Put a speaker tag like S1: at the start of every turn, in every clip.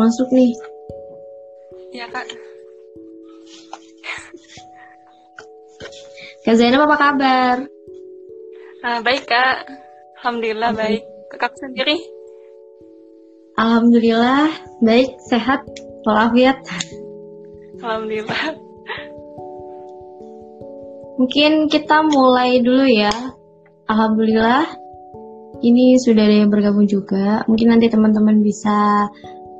S1: masuk nih.
S2: Ya kak.
S1: Kak Zainab apa kabar?
S2: Uh, baik kak. Alhamdulillah okay. baik. Kakak sendiri?
S1: Alhamdulillah baik, sehat, walafiat.
S2: Alhamdulillah.
S1: Mungkin kita mulai dulu ya. Alhamdulillah ini sudah ada yang bergabung juga. Mungkin nanti teman-teman bisa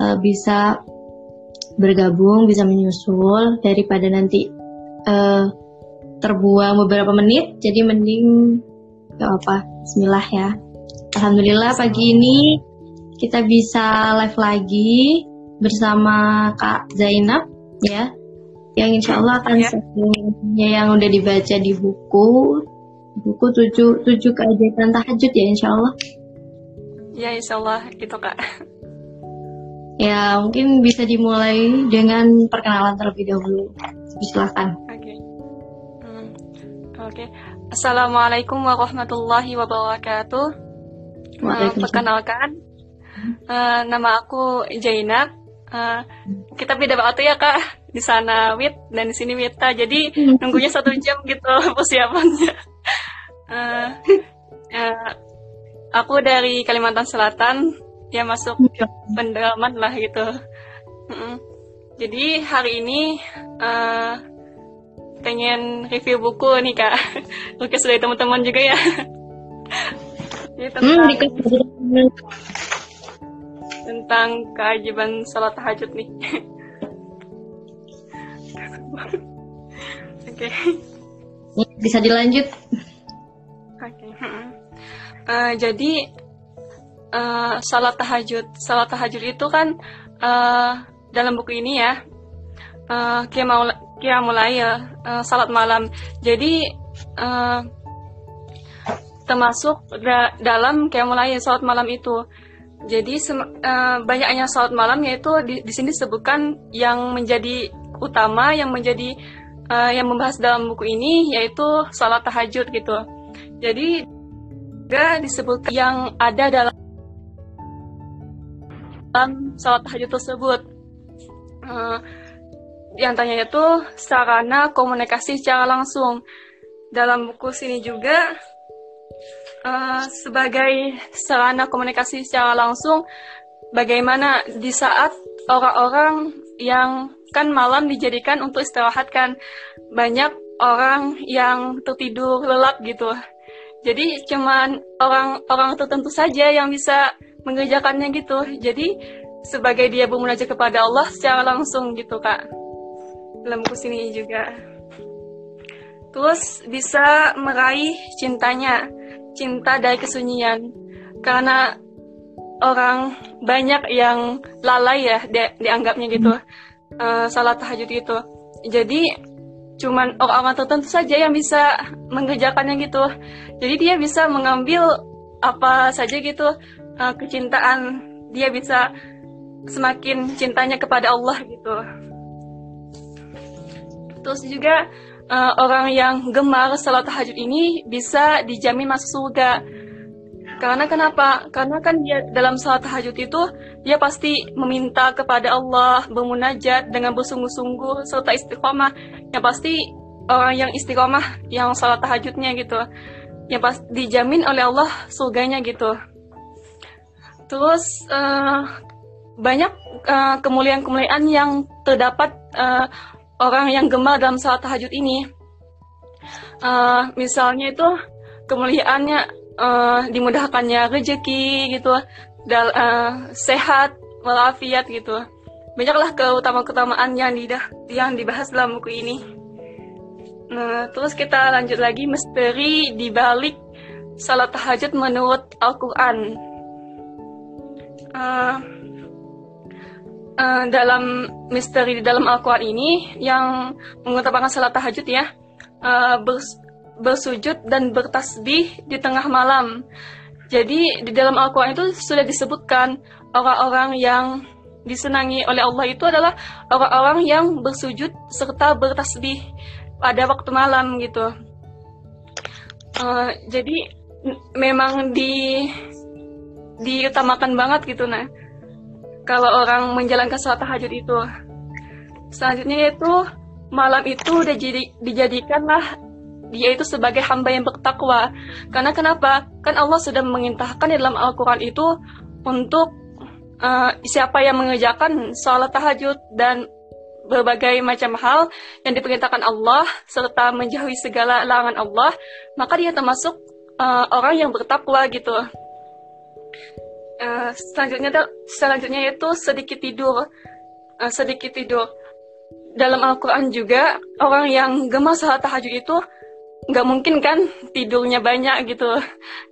S1: uh, bisa bergabung, bisa menyusul daripada nanti uh, terbuang beberapa menit. Jadi mending gak apa, Bismillah ya. Alhamdulillah pagi ini kita bisa live lagi bersama Kak Zainab ya yang insya Allah akan ya. yang udah dibaca di buku buku tujuh tujuh keajaiban tahajud ya insya Allah
S2: ya insya Allah itu kak
S1: ya mungkin bisa dimulai dengan perkenalan terlebih dahulu. Silahkan
S2: oke. Okay. hmm. oke. Okay. Assalamualaikum warahmatullahi wabarakatuh. Uh, perkenalkan. Uh, nama aku Jainab uh, kita beda waktu ya kak. Di sana Wit dan di sini Wita jadi hmm. nunggunya satu jam gitu persiapannya. Uh, uh, aku dari Kalimantan Selatan ya masuk pendalaman lah gitu jadi hari ini uh, pengen review buku nih kak request dari teman-teman juga ya jadi tentang hmm, tentang keajaiban salat tahajud nih Oke. Okay.
S1: Bisa dilanjut.
S2: Oke. Okay. Uh, jadi uh, salat tahajud, salat tahajud itu kan uh, dalam buku ini ya, kia mulai ya, salat malam. Jadi uh, termasuk da dalam mulai salat malam itu. Jadi uh, banyaknya salat malam yaitu di, di sini disebutkan yang menjadi utama yang menjadi uh, yang membahas dalam buku ini yaitu salat tahajud gitu. Jadi juga disebut yang ada dalam dalam salat tahajud tersebut. Uh, yang tanya itu sarana komunikasi secara langsung. Dalam buku sini juga uh, sebagai sarana komunikasi secara langsung, bagaimana di saat orang-orang yang kan malam dijadikan untuk istirahat kan banyak orang yang tertidur lelap gitu jadi cuman orang-orang tertentu saja yang bisa mengerjakannya gitu. Jadi sebagai dia bermunajat kepada Allah secara langsung gitu kak. Dalam buku sini juga. Terus bisa meraih cintanya cinta dari kesunyian. Karena orang banyak yang lalai ya di, dianggapnya gitu. Uh, salat tahajud itu jadi cuman orang-orang tertentu saja yang bisa mengerjakannya gitu. Jadi dia bisa mengambil apa saja gitu uh, kecintaan dia bisa semakin cintanya kepada Allah gitu terus juga uh, orang yang gemar salat tahajud ini bisa dijamin masuk surga karena kenapa? Karena kan dia dalam salat tahajud itu dia pasti meminta kepada Allah, bermunajat dengan bersungguh-sungguh serta istiqomah. Ya pasti orang yang istiqomah yang salat tahajudnya gitu. Ya pasti dijamin oleh Allah surganya gitu. Terus uh, banyak uh, kemuliaan-kemuliaan yang terdapat uh, orang yang gemar dalam salat tahajud ini. Uh, misalnya itu kemuliaannya uh, dimudahkannya rezeki gitu dal uh, sehat walafiat gitu. Banyaklah keutamaan-keutamaan yang yang dibahas dalam buku ini. Nah terus kita lanjut lagi misteri di balik salat tahajud menurut Al-Quran uh, dalam misteri di dalam Al-Quran ini yang mengutamakan salat tahajud ya uh, bersujud dan bertasbih di tengah malam. Jadi di dalam Al-Quran itu sudah disebutkan orang-orang yang disenangi oleh Allah itu adalah orang-orang yang bersujud serta bertasbih pada waktu malam gitu. Uh, jadi memang di diutamakan banget gitu nah. kalau orang menjalankan sholat tahajud itu. Selanjutnya itu malam itu udah jadi dijadikanlah dia itu sebagai hamba yang bertakwa. Karena kenapa? Kan Allah sudah mengintahkan di dalam Al-Quran itu untuk uh, siapa yang mengerjakan sholat tahajud dan berbagai macam hal yang diperintahkan Allah serta menjauhi segala larangan Allah, maka dia termasuk uh, orang yang bertakwa gitu. Uh, selanjutnya selanjutnya itu sedikit tidur, uh, sedikit tidur. Dalam Al-Quran juga orang yang gemar salat tahajud itu nggak mungkin kan tidurnya banyak gitu,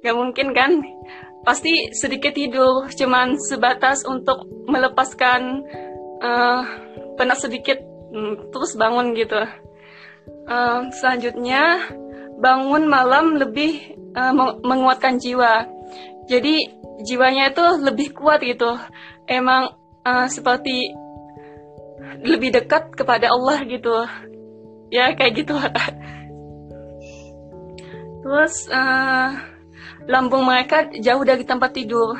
S2: nggak mungkin kan. Pasti sedikit tidur, cuman sebatas untuk melepaskan uh, penat sedikit, hmm, terus bangun gitu. Uh, selanjutnya bangun malam lebih uh, menguatkan jiwa. Jadi jiwanya itu lebih kuat gitu. Emang uh, seperti lebih dekat kepada Allah gitu. Ya kayak gitu. Terus uh, lambung mereka jauh dari tempat tidur.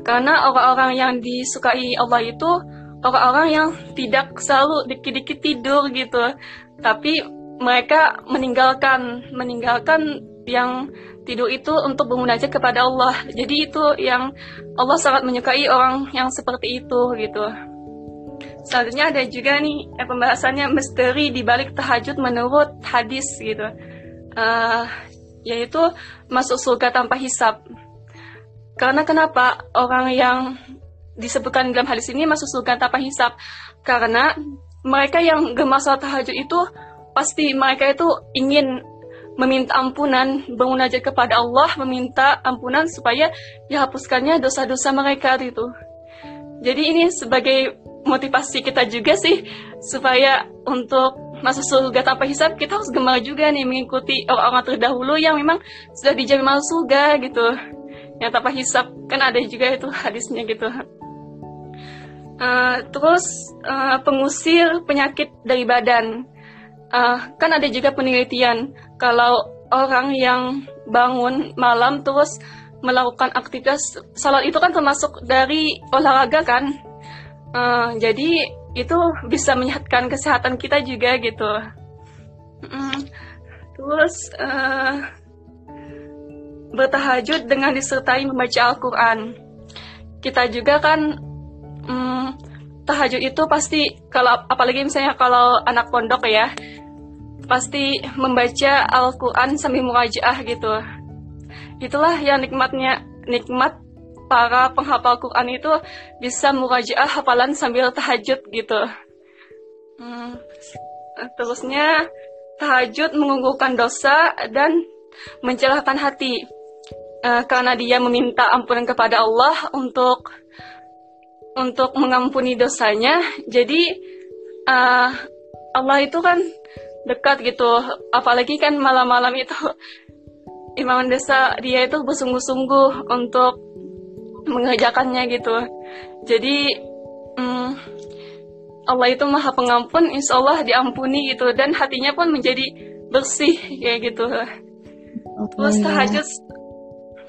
S2: Karena orang-orang yang disukai Allah itu orang-orang yang tidak selalu dikit-dikit tidur gitu. Tapi mereka meninggalkan meninggalkan yang tidur itu untuk bermunajat kepada Allah. Jadi itu yang Allah sangat menyukai orang yang seperti itu gitu. Selanjutnya ada juga nih eh, pembahasannya misteri di balik tahajud menurut hadis gitu. Uh, yaitu masuk surga tanpa hisap. Karena kenapa orang yang disebutkan dalam hadis ini masuk surga tanpa hisap? Karena mereka yang gemar salat tahajud itu pasti mereka itu ingin meminta ampunan, bermunajat kepada Allah, meminta ampunan supaya dihapuskannya dosa-dosa mereka itu. Jadi ini sebagai motivasi kita juga sih supaya untuk masuk surga tanpa hisab kita harus gemar juga nih mengikuti orang-orang terdahulu yang memang sudah dijamin masuk surga gitu. Yang tanpa hisab kan ada juga itu hadisnya gitu. Uh, terus uh, pengusir penyakit dari badan uh, kan ada juga penelitian. Kalau orang yang bangun malam terus melakukan aktivitas salat itu kan termasuk dari olahraga kan? Uh, jadi itu bisa menyehatkan kesehatan kita juga gitu. Mm, terus uh, bertahajud dengan disertai membaca Al-Quran. Kita juga kan um, tahajud itu pasti kalau apalagi misalnya kalau anak pondok ya pasti membaca Al-Quran sambil murajaah gitu. Itulah yang nikmatnya, nikmat para penghafal Quran itu bisa murajaah hafalan sambil tahajud gitu. Hmm. Terusnya tahajud mengunggulkan dosa dan mencerahkan hati uh, karena dia meminta ampunan kepada Allah untuk untuk mengampuni dosanya. Jadi uh, Allah itu kan dekat gitu. Apalagi kan malam-malam itu imam desa dia itu bersungguh-sungguh untuk mengerjakannya gitu. Jadi hmm, Allah itu maha pengampun insya Allah diampuni gitu. Dan hatinya pun menjadi bersih kayak gitu. Terus tahajud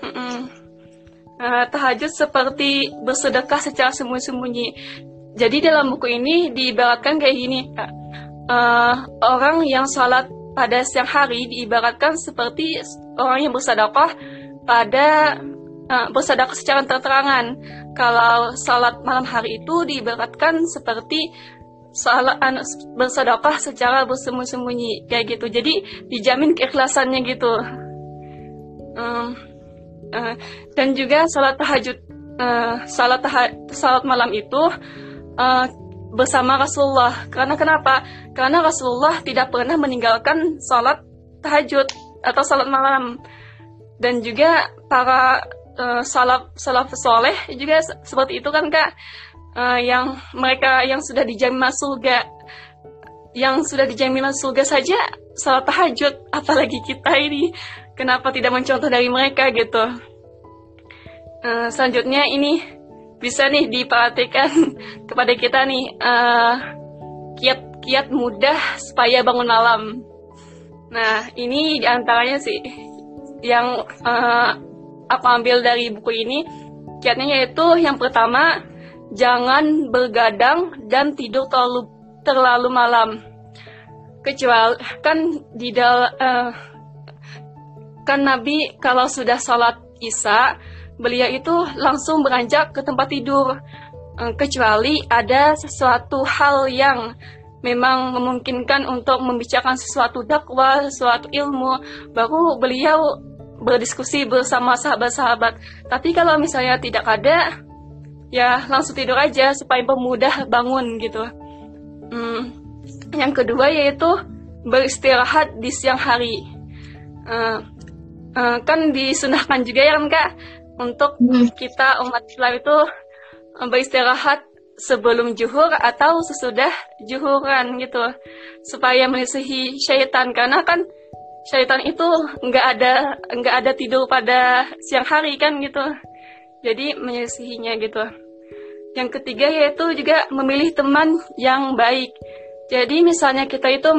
S2: hmm, uh, tahajud seperti bersedekah secara sembunyi-sembunyi. Jadi dalam buku ini diibaratkan kayak gini uh, orang yang sholat pada siang hari diibaratkan seperti orang yang bersedekah pada uh, bersedekah secara terang-terangan. Kalau sholat malam hari itu diibaratkan seperti salat uh, bersedekah secara bersembunyi-sembunyi kayak gitu. Jadi dijamin keikhlasannya gitu. Um, uh, dan juga salat tahajud, uh, salat tahajud, salat malam itu uh, bersama Rasulullah. Karena kenapa? Karena Rasulullah tidak pernah meninggalkan sholat tahajud atau sholat malam. Dan juga para uh, salaf salaf soleh juga seperti itu kan kak, uh, yang mereka yang sudah dijamin masuk surga, yang sudah dijamin masuk surga saja sholat tahajud, apalagi kita ini kenapa tidak mencontoh dari mereka gitu. Uh, selanjutnya ini bisa nih diperhatikan kepada kita nih kiat-kiat uh, mudah supaya bangun malam. Nah ini di antaranya sih yang uh, aku ambil dari buku ini kiatnya yaitu yang pertama jangan bergadang dan tidur terlalu terlalu malam. Kecuali kan di dal uh, kan Nabi kalau sudah sholat isya beliau itu langsung beranjak ke tempat tidur uh, kecuali ada sesuatu hal yang memang memungkinkan untuk membicarakan sesuatu dakwah, sesuatu ilmu, baru beliau berdiskusi bersama sahabat-sahabat. Tapi kalau misalnya tidak ada, ya langsung tidur aja supaya pemudah bangun gitu. Hmm. Yang kedua yaitu beristirahat di siang hari. Uh, uh, kan disunahkan juga ya kan kak untuk hmm. kita umat Islam itu beristirahat sebelum juhur atau sesudah juhuran gitu supaya melisihi syaitan karena kan syaitan itu nggak ada nggak ada tidur pada siang hari kan gitu jadi menyelisihinya gitu yang ketiga yaitu juga memilih teman yang baik. Jadi misalnya kita itu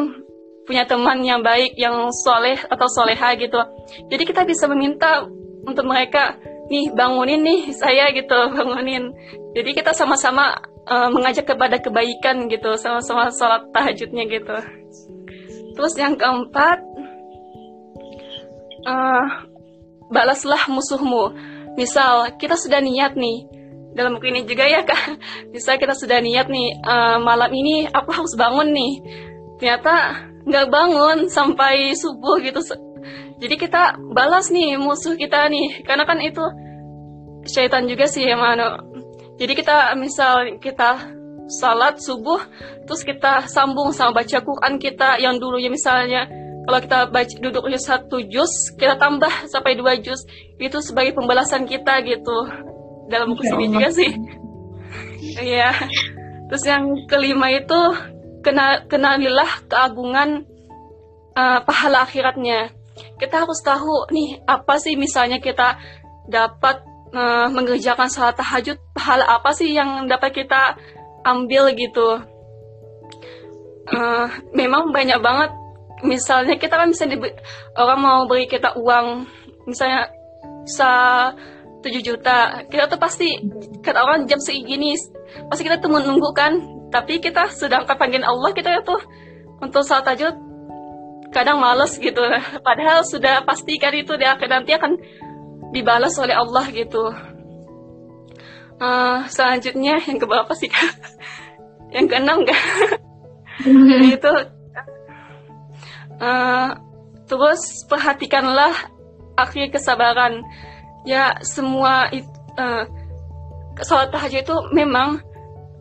S2: punya teman yang baik, yang soleh atau soleha gitu. Jadi kita bisa meminta untuk mereka, nih bangunin nih saya gitu, bangunin. Jadi kita sama-sama uh, mengajak kepada kebaikan gitu, sama-sama sholat tahajudnya gitu. Terus yang keempat, uh, balaslah musuhmu. Misal kita sudah niat nih, dalam buku ini juga ya kak bisa kita sudah niat nih uh, malam ini aku harus bangun nih ternyata nggak bangun sampai subuh gitu jadi kita balas nih musuh kita nih. Karena kan itu syaitan juga sih yang mana jadi kita misal kita salat subuh terus kita sambung sama baca Quran kita yang dulunya misalnya kalau kita baca duduknya satu juz kita tambah sampai dua juz. Itu sebagai pembalasan kita gitu. Dalam buku ya sini juga sih. Iya. Terus yang kelima itu kenal kenalilah keagungan uh, pahala akhiratnya kita harus tahu nih apa sih misalnya kita dapat uh, mengerjakan salat tahajud pahala apa sih yang dapat kita ambil gitu? Uh, memang banyak banget. Misalnya kita kan bisa orang mau beri kita uang misalnya sa 7 juta kita tuh pasti kata orang jam segini pasti kita tuh menunggu kan? Tapi kita sedangkan panggil Allah kita tuh untuk salat tahajud kadang males gitu. Padahal sudah pasti kan itu dia akan nanti akan dibalas oleh Allah gitu. Uh, selanjutnya yang keberapa sih kak? Yang keenam kan itu uh, terus perhatikanlah akhir kesabaran. Ya semua itu uh, sholat tahajud itu memang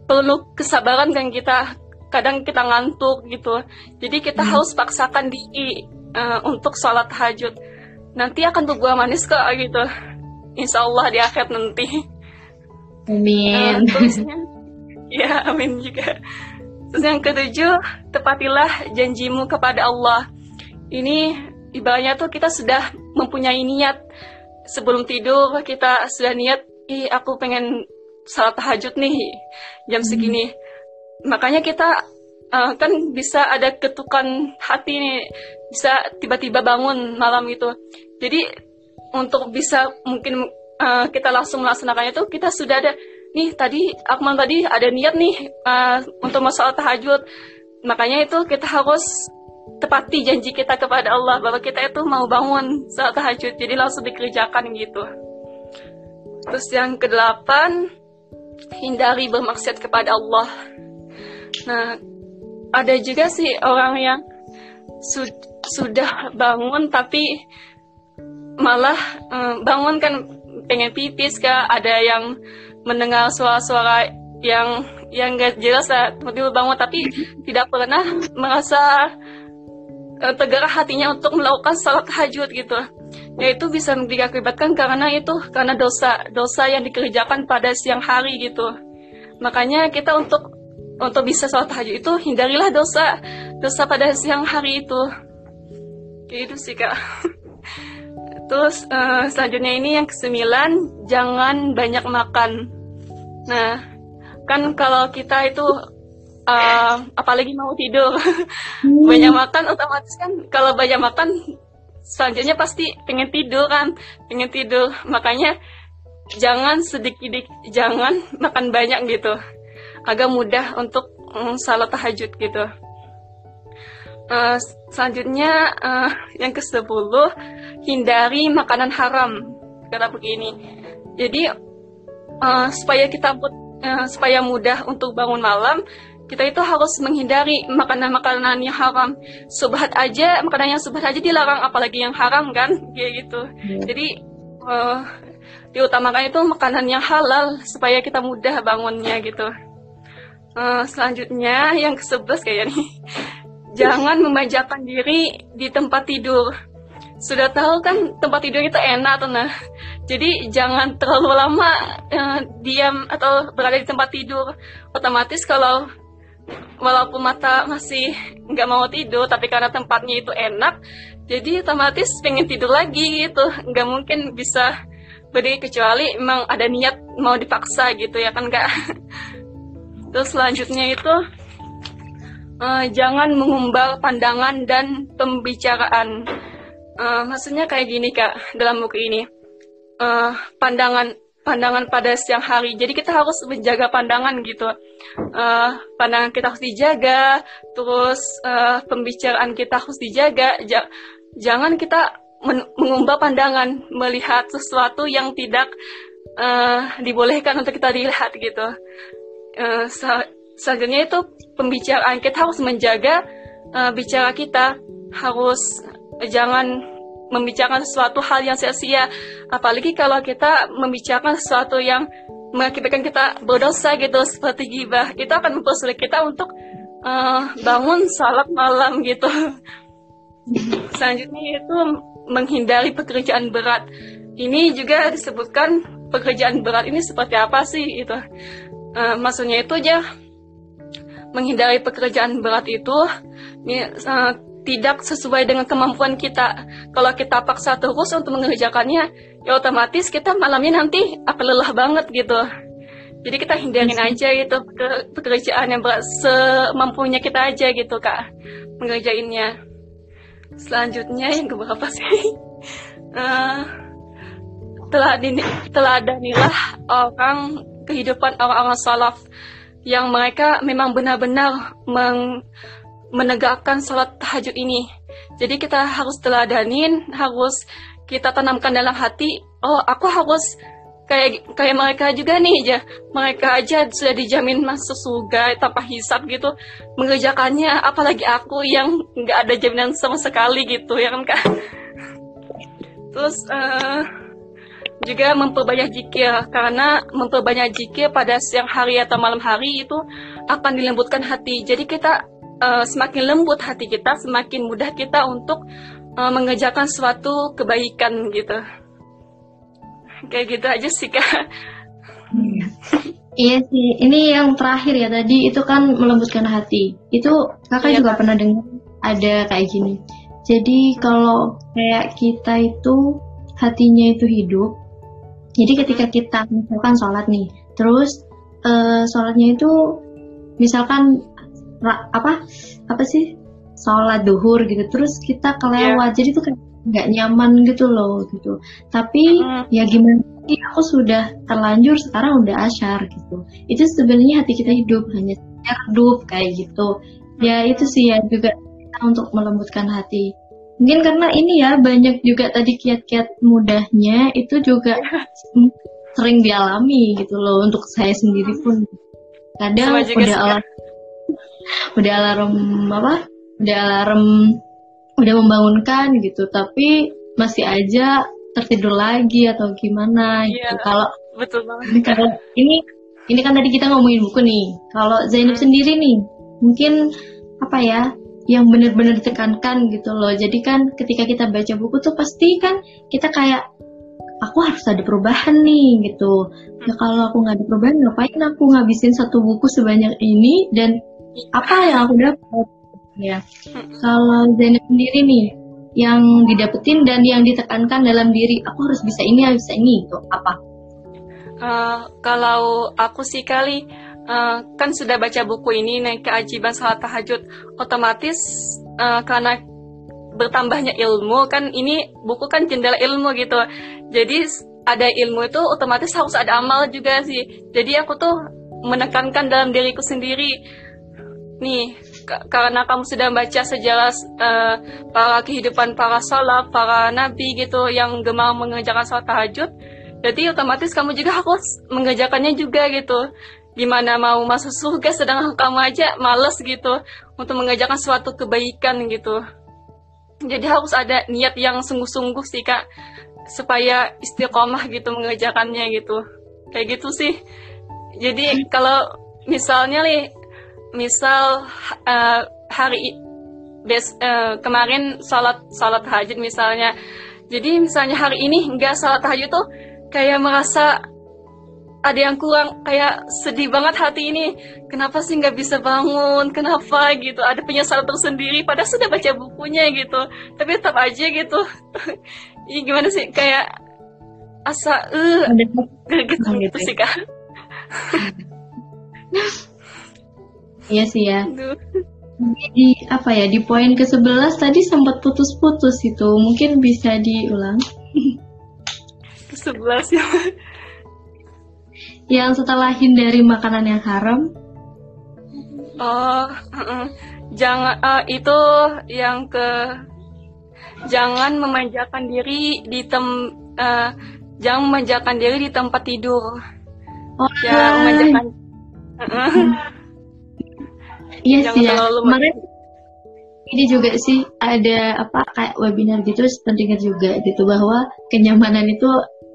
S2: perlu kesabaran kan kita kadang kita ngantuk gitu. Jadi kita hmm. harus paksakan diri uh, untuk sholat tahajud. Nanti akan berbuah manis kok gitu. Insya Allah di akhir nanti.
S1: Amin. Uh, terusnya
S2: ya. Amin juga. Terus yang ketujuh tepatilah janjimu kepada Allah. Ini ibaratnya tuh kita sudah mempunyai niat. Sebelum tidur kita sudah niat, ih aku pengen salat tahajud nih jam segini. Makanya kita uh, kan bisa ada ketukan hati nih, bisa tiba-tiba bangun malam itu. Jadi untuk bisa mungkin uh, kita langsung melaksanakannya itu kita sudah ada nih tadi Akmal tadi ada niat nih uh, untuk masalah tahajud. Makanya itu kita harus tepati janji kita kepada Allah bahwa kita itu mau bangun saat tahajud jadi langsung dikerjakan gitu terus yang kedelapan hindari bermaksiat kepada Allah nah ada juga sih orang yang su sudah bangun tapi malah um, bangun kan pengen pipis kah ada yang mendengar suara-suara yang yang gak jelas lah tiba-tiba bangun tapi tidak pernah merasa uh, tergerak hatinya untuk melakukan salat tahajud gitu. Yaitu bisa diakibatkan karena itu karena dosa dosa yang dikerjakan pada siang hari gitu. Makanya kita untuk untuk bisa salat tahajud itu hindarilah dosa dosa pada siang hari itu. Kayak itu sih kak. Terus uh, selanjutnya ini yang kesembilan jangan banyak makan. Nah kan kalau kita itu uh, apalagi mau tidur banyak makan otomatis kan kalau banyak makan selanjutnya pasti pengen tidur kan pengen tidur. Makanya jangan sedikit jangan makan banyak gitu agak mudah untuk um, salat tahajud gitu uh, selanjutnya uh, yang ke sepuluh hindari makanan haram kata begini jadi uh, supaya kita uh, supaya mudah untuk bangun malam kita itu harus menghindari makanan-makanan yang haram. Subhat aja, makanan yang subhat aja dilarang, apalagi yang haram kan, kayak gitu. Yeah. Jadi uh, diutamakan itu makanan yang halal supaya kita mudah bangunnya gitu. Uh, selanjutnya yang ke-11 kayaknya nih. Jangan memanjakan diri di tempat tidur. Sudah tahu kan tempat tidur itu enak tuh nah. Jadi jangan terlalu lama uh, diam atau berada di tempat tidur. Otomatis kalau walaupun mata masih nggak mau tidur tapi karena tempatnya itu enak jadi otomatis pengen tidur lagi gitu nggak mungkin bisa berdiri kecuali memang ada niat mau dipaksa gitu ya kan kak terus selanjutnya itu uh, jangan mengumbar pandangan dan pembicaraan uh, maksudnya kayak gini kak dalam buku ini uh, pandangan pandangan pada siang hari. Jadi kita harus menjaga pandangan gitu. Uh, pandangan kita harus dijaga, terus uh, pembicaraan kita harus dijaga. Ja jangan kita men mengubah pandangan, melihat sesuatu yang tidak uh, dibolehkan untuk kita lihat gitu. Uh, selanjutnya itu pembicaraan kita harus menjaga uh, bicara kita, harus jangan membicarakan sesuatu hal yang sia-sia. Apalagi kalau kita membicarakan sesuatu yang mengakibatkan kita berdosa gitu seperti gibah. Itu akan mempersulit kita untuk uh, bangun salat malam gitu. Selanjutnya itu menghindari pekerjaan berat. Ini juga disebutkan pekerjaan berat ini seperti apa sih itu uh, maksudnya itu aja menghindari pekerjaan berat itu uh, tidak sesuai dengan kemampuan kita. Kalau kita paksa terus untuk mengerjakannya, ya otomatis kita malamnya nanti akan lelah banget gitu. Jadi kita hindarin yes. aja gitu pekerjaan yang berat semampunya kita aja gitu kak mengerjainnya. Selanjutnya yang keberapa sih? uh, telah telah adanilah orang kehidupan orang-orang salaf yang mereka memang benar-benar menegakkan sholat tahajud ini. Jadi kita harus teladanin, harus kita tanamkan dalam hati, oh aku harus kayak kayak mereka juga nih aja. Mereka aja sudah dijamin masuk surga tanpa hisap gitu. Mengerjakannya apalagi aku yang nggak ada jaminan sama sekali gitu ya kan kak. Terus uh, juga memperbanyak jikir karena memperbanyak jikir pada siang hari atau malam hari itu akan dilembutkan hati. Jadi kita uh, semakin lembut hati kita, semakin mudah kita untuk uh, mengerjakan suatu kebaikan gitu. Kayak gitu aja sih kak.
S1: Iya sih, ini yang terakhir ya tadi itu kan melembutkan hati. Itu kakak iya, juga kan? pernah dengar ada kayak gini. Jadi kalau kayak kita itu hatinya itu hidup. Jadi ketika kita misalkan sholat nih, terus uh, sholatnya itu misalkan apa apa sih sholat duhur gitu terus kita kelewat. Yeah. jadi tuh nggak nyaman gitu loh gitu. Tapi mm. ya gimana sih aku sudah terlanjur sekarang udah asyar gitu. Itu sebenarnya hati kita hidup hanya redup kayak gitu. Ya itu sih ya juga untuk melembutkan hati mungkin karena ini ya banyak juga tadi kiat-kiat mudahnya itu juga sering dialami gitu loh untuk saya sendiri pun. Kadang udah alat udah alarm apa udah alarm udah membangunkan gitu tapi masih aja tertidur lagi atau gimana gitu. Yeah, kalau
S2: betul banget.
S1: kalau ini ini kan tadi kita ngomongin buku nih. Kalau Zainab hmm. sendiri nih mungkin apa ya yang benar-benar ditekankan gitu loh. Jadi kan ketika kita baca buku tuh pasti kan kita kayak aku harus ada perubahan nih gitu. Ya kalau aku nggak ada perubahan ngapain aku ngabisin satu buku sebanyak ini? Dan apa yang aku dapat? Ya. Kalau Zainab sendiri nih yang didapetin dan yang ditekankan dalam diri aku harus bisa ini harus bisa ini itu apa?
S2: Uh, kalau aku sih kali uh, kan sudah baca buku ini naik keajiban salat tahajud. Otomatis uh, karena bertambahnya ilmu kan ini buku kan jendela ilmu gitu. Jadi ada ilmu itu otomatis harus ada amal juga sih. Jadi aku tuh menekankan dalam diriku sendiri. Nih karena kamu sudah baca sejarah uh, para kehidupan para salaf para nabi gitu yang gemar mengerjakan sholat tahajud jadi otomatis kamu juga harus mengerjakannya juga gitu gimana mau masuk surga sedang kamu aja males gitu untuk mengerjakan suatu kebaikan gitu. Jadi harus ada niat yang sungguh-sungguh sih kak supaya istiqomah gitu mengerjakannya gitu. Kayak gitu sih. Jadi kalau misalnya nih misal uh, hari bes uh, kemarin salat salat tahajud misalnya. Jadi misalnya hari ini enggak salat tahajud tuh kayak merasa ada yang kurang kayak sedih banget hati ini. Kenapa sih nggak bisa bangun? Kenapa gitu? Ada penyesalan tersendiri padahal sudah baca bukunya gitu. Tapi tetap aja gitu. Ini gimana sih? Kayak asa eh uh, gitu, gitu sih kak.
S1: Iya sih ya. Di apa ya di poin ke 11 tadi sempat putus-putus itu. Mungkin bisa diulang.
S2: Ke 11 ya
S1: yang setelah hindari makanan yang haram?
S2: Oh uh, jangan uh, itu yang ke jangan memanjakan diri di tem uh, jangan memanjakan diri di tempat tidur.
S1: Oh, ya memanjakan iya sih ya. kemarin ini juga sih ada apa kayak webinar gitu pentingnya juga gitu bahwa kenyamanan itu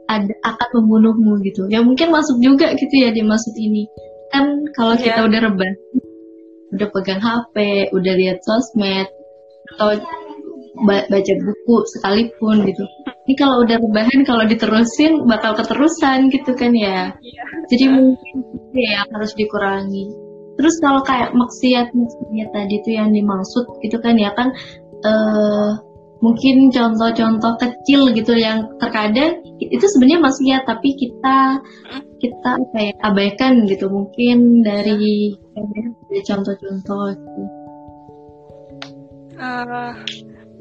S1: ada akan membunuhmu gitu. Ya mungkin masuk juga gitu ya di maksud ini. Kan kalau yeah. kita udah rebah udah pegang HP udah lihat sosmed atau baca buku sekalipun gitu. Ini kalau udah rebahan kalau diterusin bakal keterusan gitu kan ya. Yeah. jadi mungkin ya harus dikurangi. Terus kalau kayak maksiat maksiat tadi itu yang dimaksud gitu kan ya kan uh, mungkin contoh-contoh kecil gitu yang terkadang itu sebenarnya masih ya tapi kita kita kayak abaikan gitu. Mungkin dari contoh-contoh gitu.
S2: Uh,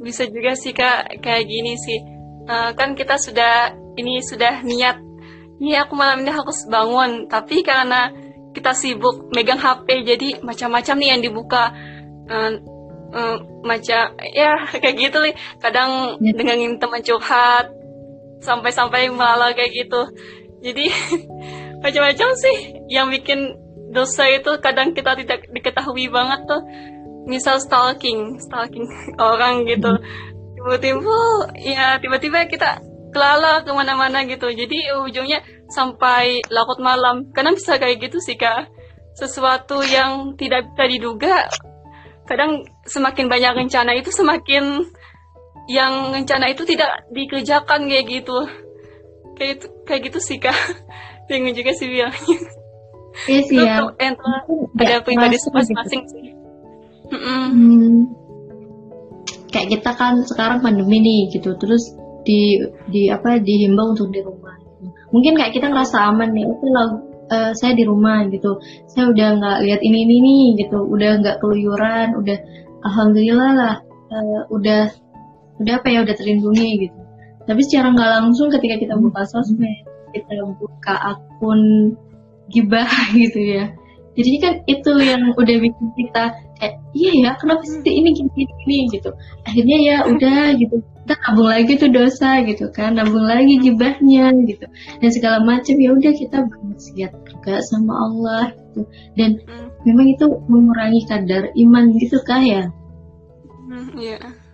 S2: bisa juga sih kak kayak gini sih. Uh, kan kita sudah ini sudah niat. Ini aku malam ini harus bangun tapi karena kita sibuk megang HP jadi macam-macam nih yang dibuka. Uh, uh, macam ya kayak gitu nih kadang ya. dengan teman curhat sampai-sampai malah kayak gitu. Jadi macam-macam sih yang bikin dosa itu kadang kita tidak diketahui banget tuh. Misal stalking stalking orang gitu. Tiba-tiba ya tiba-tiba kita kelala ke mana-mana gitu. Jadi ujungnya sampai larut malam. Kadang bisa kayak gitu sih kak. Sesuatu yang tidak bisa diduga kadang semakin banyak rencana itu semakin yang rencana itu tidak dikerjakan kayak gitu. Kayak itu kayak gitu sih kak. Bingung juga sih bilangnya.
S1: Iya sih ya.
S2: ada pribadi masing-masing gitu. sih.
S1: Hmm. kayak kita kan sekarang pandemi nih gitu. Terus di di apa dihimbau untuk di rumah. Mungkin kayak kita ngerasa aman nih itu lagu uh, saya di rumah gitu. Saya udah nggak lihat ini ini nih gitu. Udah nggak keluyuran udah alhamdulillah lah uh, udah udah apa ya udah terlindungi gitu. Tapi secara nggak langsung ketika kita buka sosmed kita buka akun gibah gitu ya. Jadi kan itu yang udah bikin kita kayak iya ya kenapa sih ini gini gini, gitu. Akhirnya ya udah gitu. Kita nabung lagi tuh dosa gitu kan. Nabung lagi gibahnya gitu. Dan segala macam ya udah kita bermaksiat juga sama Allah gitu. Dan hmm. memang itu mengurangi kadar iman gitu kah ya.
S2: Hmm, iya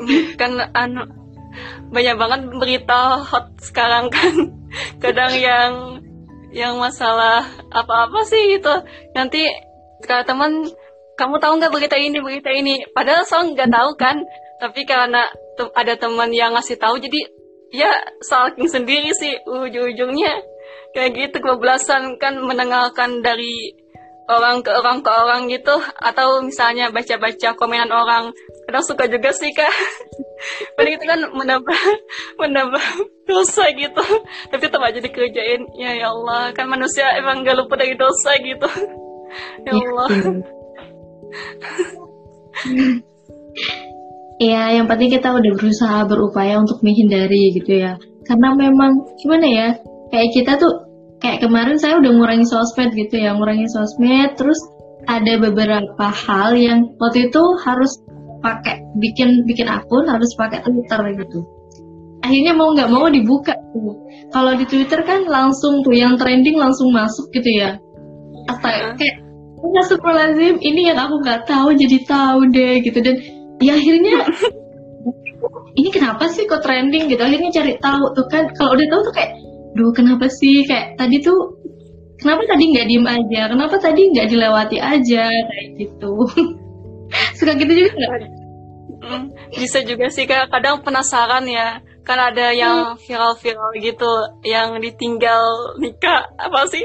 S2: kan anu banyak banget berita hot sekarang kan. Kadang yang yang masalah apa-apa sih itu nanti kalau teman kamu tahu nggak berita ini berita ini? Padahal soal nggak tahu kan. Tapi karena ada teman yang ngasih tahu jadi ya saking sendiri sih ujung-ujungnya. Kayak gitu kebablasan kan mendengarkan dari orang ke orang ke orang gitu atau misalnya baca-baca komenan orang. Kadang suka juga sih kak. Padahal itu kan menambah menambah dosa gitu. Tapi tetap aja dikerjain. Ya ya Allah. Kan manusia emang gak lupa dari dosa gitu. Ya Allah.
S1: Iya, yang penting kita udah berusaha berupaya untuk menghindari gitu ya. karena memang gimana ya kayak kita tuh kayak kemarin saya udah ngurangi sosmed gitu ya ngurangi sosmed. Terus ada beberapa hal yang waktu itu harus pakai bikin bikin akun harus pakai Twitter gitu. Akhirnya mau nggak mau dibuka tuh. Kalau di Twitter kan langsung tuh yang trending langsung masuk gitu ya. Apa kayak lazim ini yang aku nggak tahu jadi tahu deh gitu. Dan ya akhirnya ini kenapa sih kok trending? gitu. Akhirnya cari tahu tuh kan kalau udah tahu tuh kayak duh kenapa sih? Kayak tadi tuh kenapa tadi nggak diem aja? Kenapa tadi nggak dilewati aja? Kayak gitu. Suka gitu juga nggak?
S2: Hmm, bisa juga sih kak. Kadang penasaran ya. Kan ada yang hmm. viral-viral gitu yang ditinggal nikah. Apa sih?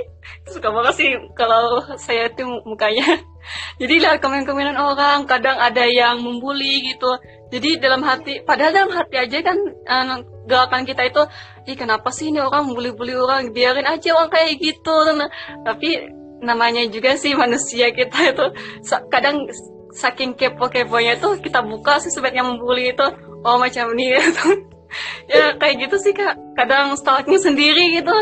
S2: Suka banget sih kalau saya itu mukanya. Jadi lihat komen-komenan orang kadang ada yang membuli gitu. Jadi dalam hati padahal dalam hati aja kan uh, gerakan kita itu ih kenapa sih ini orang membuli-buli orang? Biarin aja orang kayak gitu nah, tapi namanya juga sih manusia kita itu kadang saking kepo-keponya itu kita buka sih sebaiknya membuli itu. Oh macam ini gitu ya kayak gitu sih kak. Kadang stalking sendiri gitu.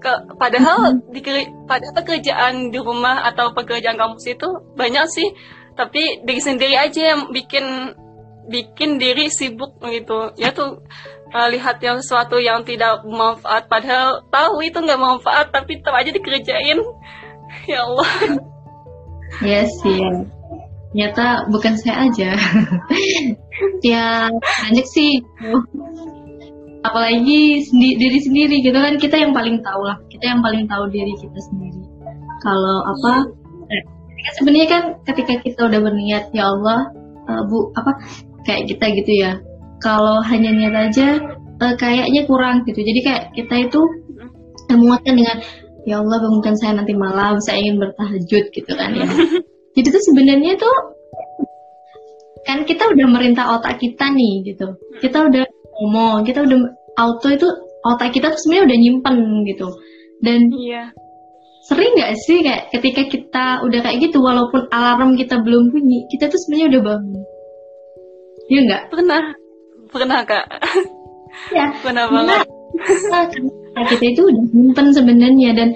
S2: Ke, padahal di pada pekerjaan di rumah atau pekerjaan kampus itu banyak sih. Tapi diri sendiri aja yang bikin bikin diri sibuk gitu. Ya tuh uh, lihat yang sesuatu yang tidak bermanfaat. Padahal tahu itu nggak manfaat tapi tetap aja dikerjain. Ya Allah.
S1: Ya sih. Ya. ternyata bukan saya aja. Ya banyak sih. Apalagi sendi diri sendiri gitu kan. Kita yang paling tahu lah. Kita yang paling tahu diri kita sendiri. Kalau apa eh, sebenarnya kan ketika kita udah berniat ya Allah uh, bu apa kayak kita gitu ya kalau hanya niat aja uh, kayaknya kurang gitu. Jadi kayak kita itu menguatkan dengan ya Allah bangunkan saya nanti malam saya ingin bertahajud gitu kan ya. Jadi tuh sebenarnya tuh kan kita udah merintah otak kita nih gitu. Kita udah ngomong kita udah auto itu otak kita tuh sebenarnya udah nyimpen gitu. Dan
S2: iya.
S1: sering nggak sih kayak ketika kita udah kayak gitu walaupun alarm kita belum bunyi kita tuh sebenarnya udah bangun? Iya nggak?
S2: Pernah pernah kak?
S1: Ya
S2: pernah banget.
S1: Nah, kita itu udah nyimpen sebenarnya dan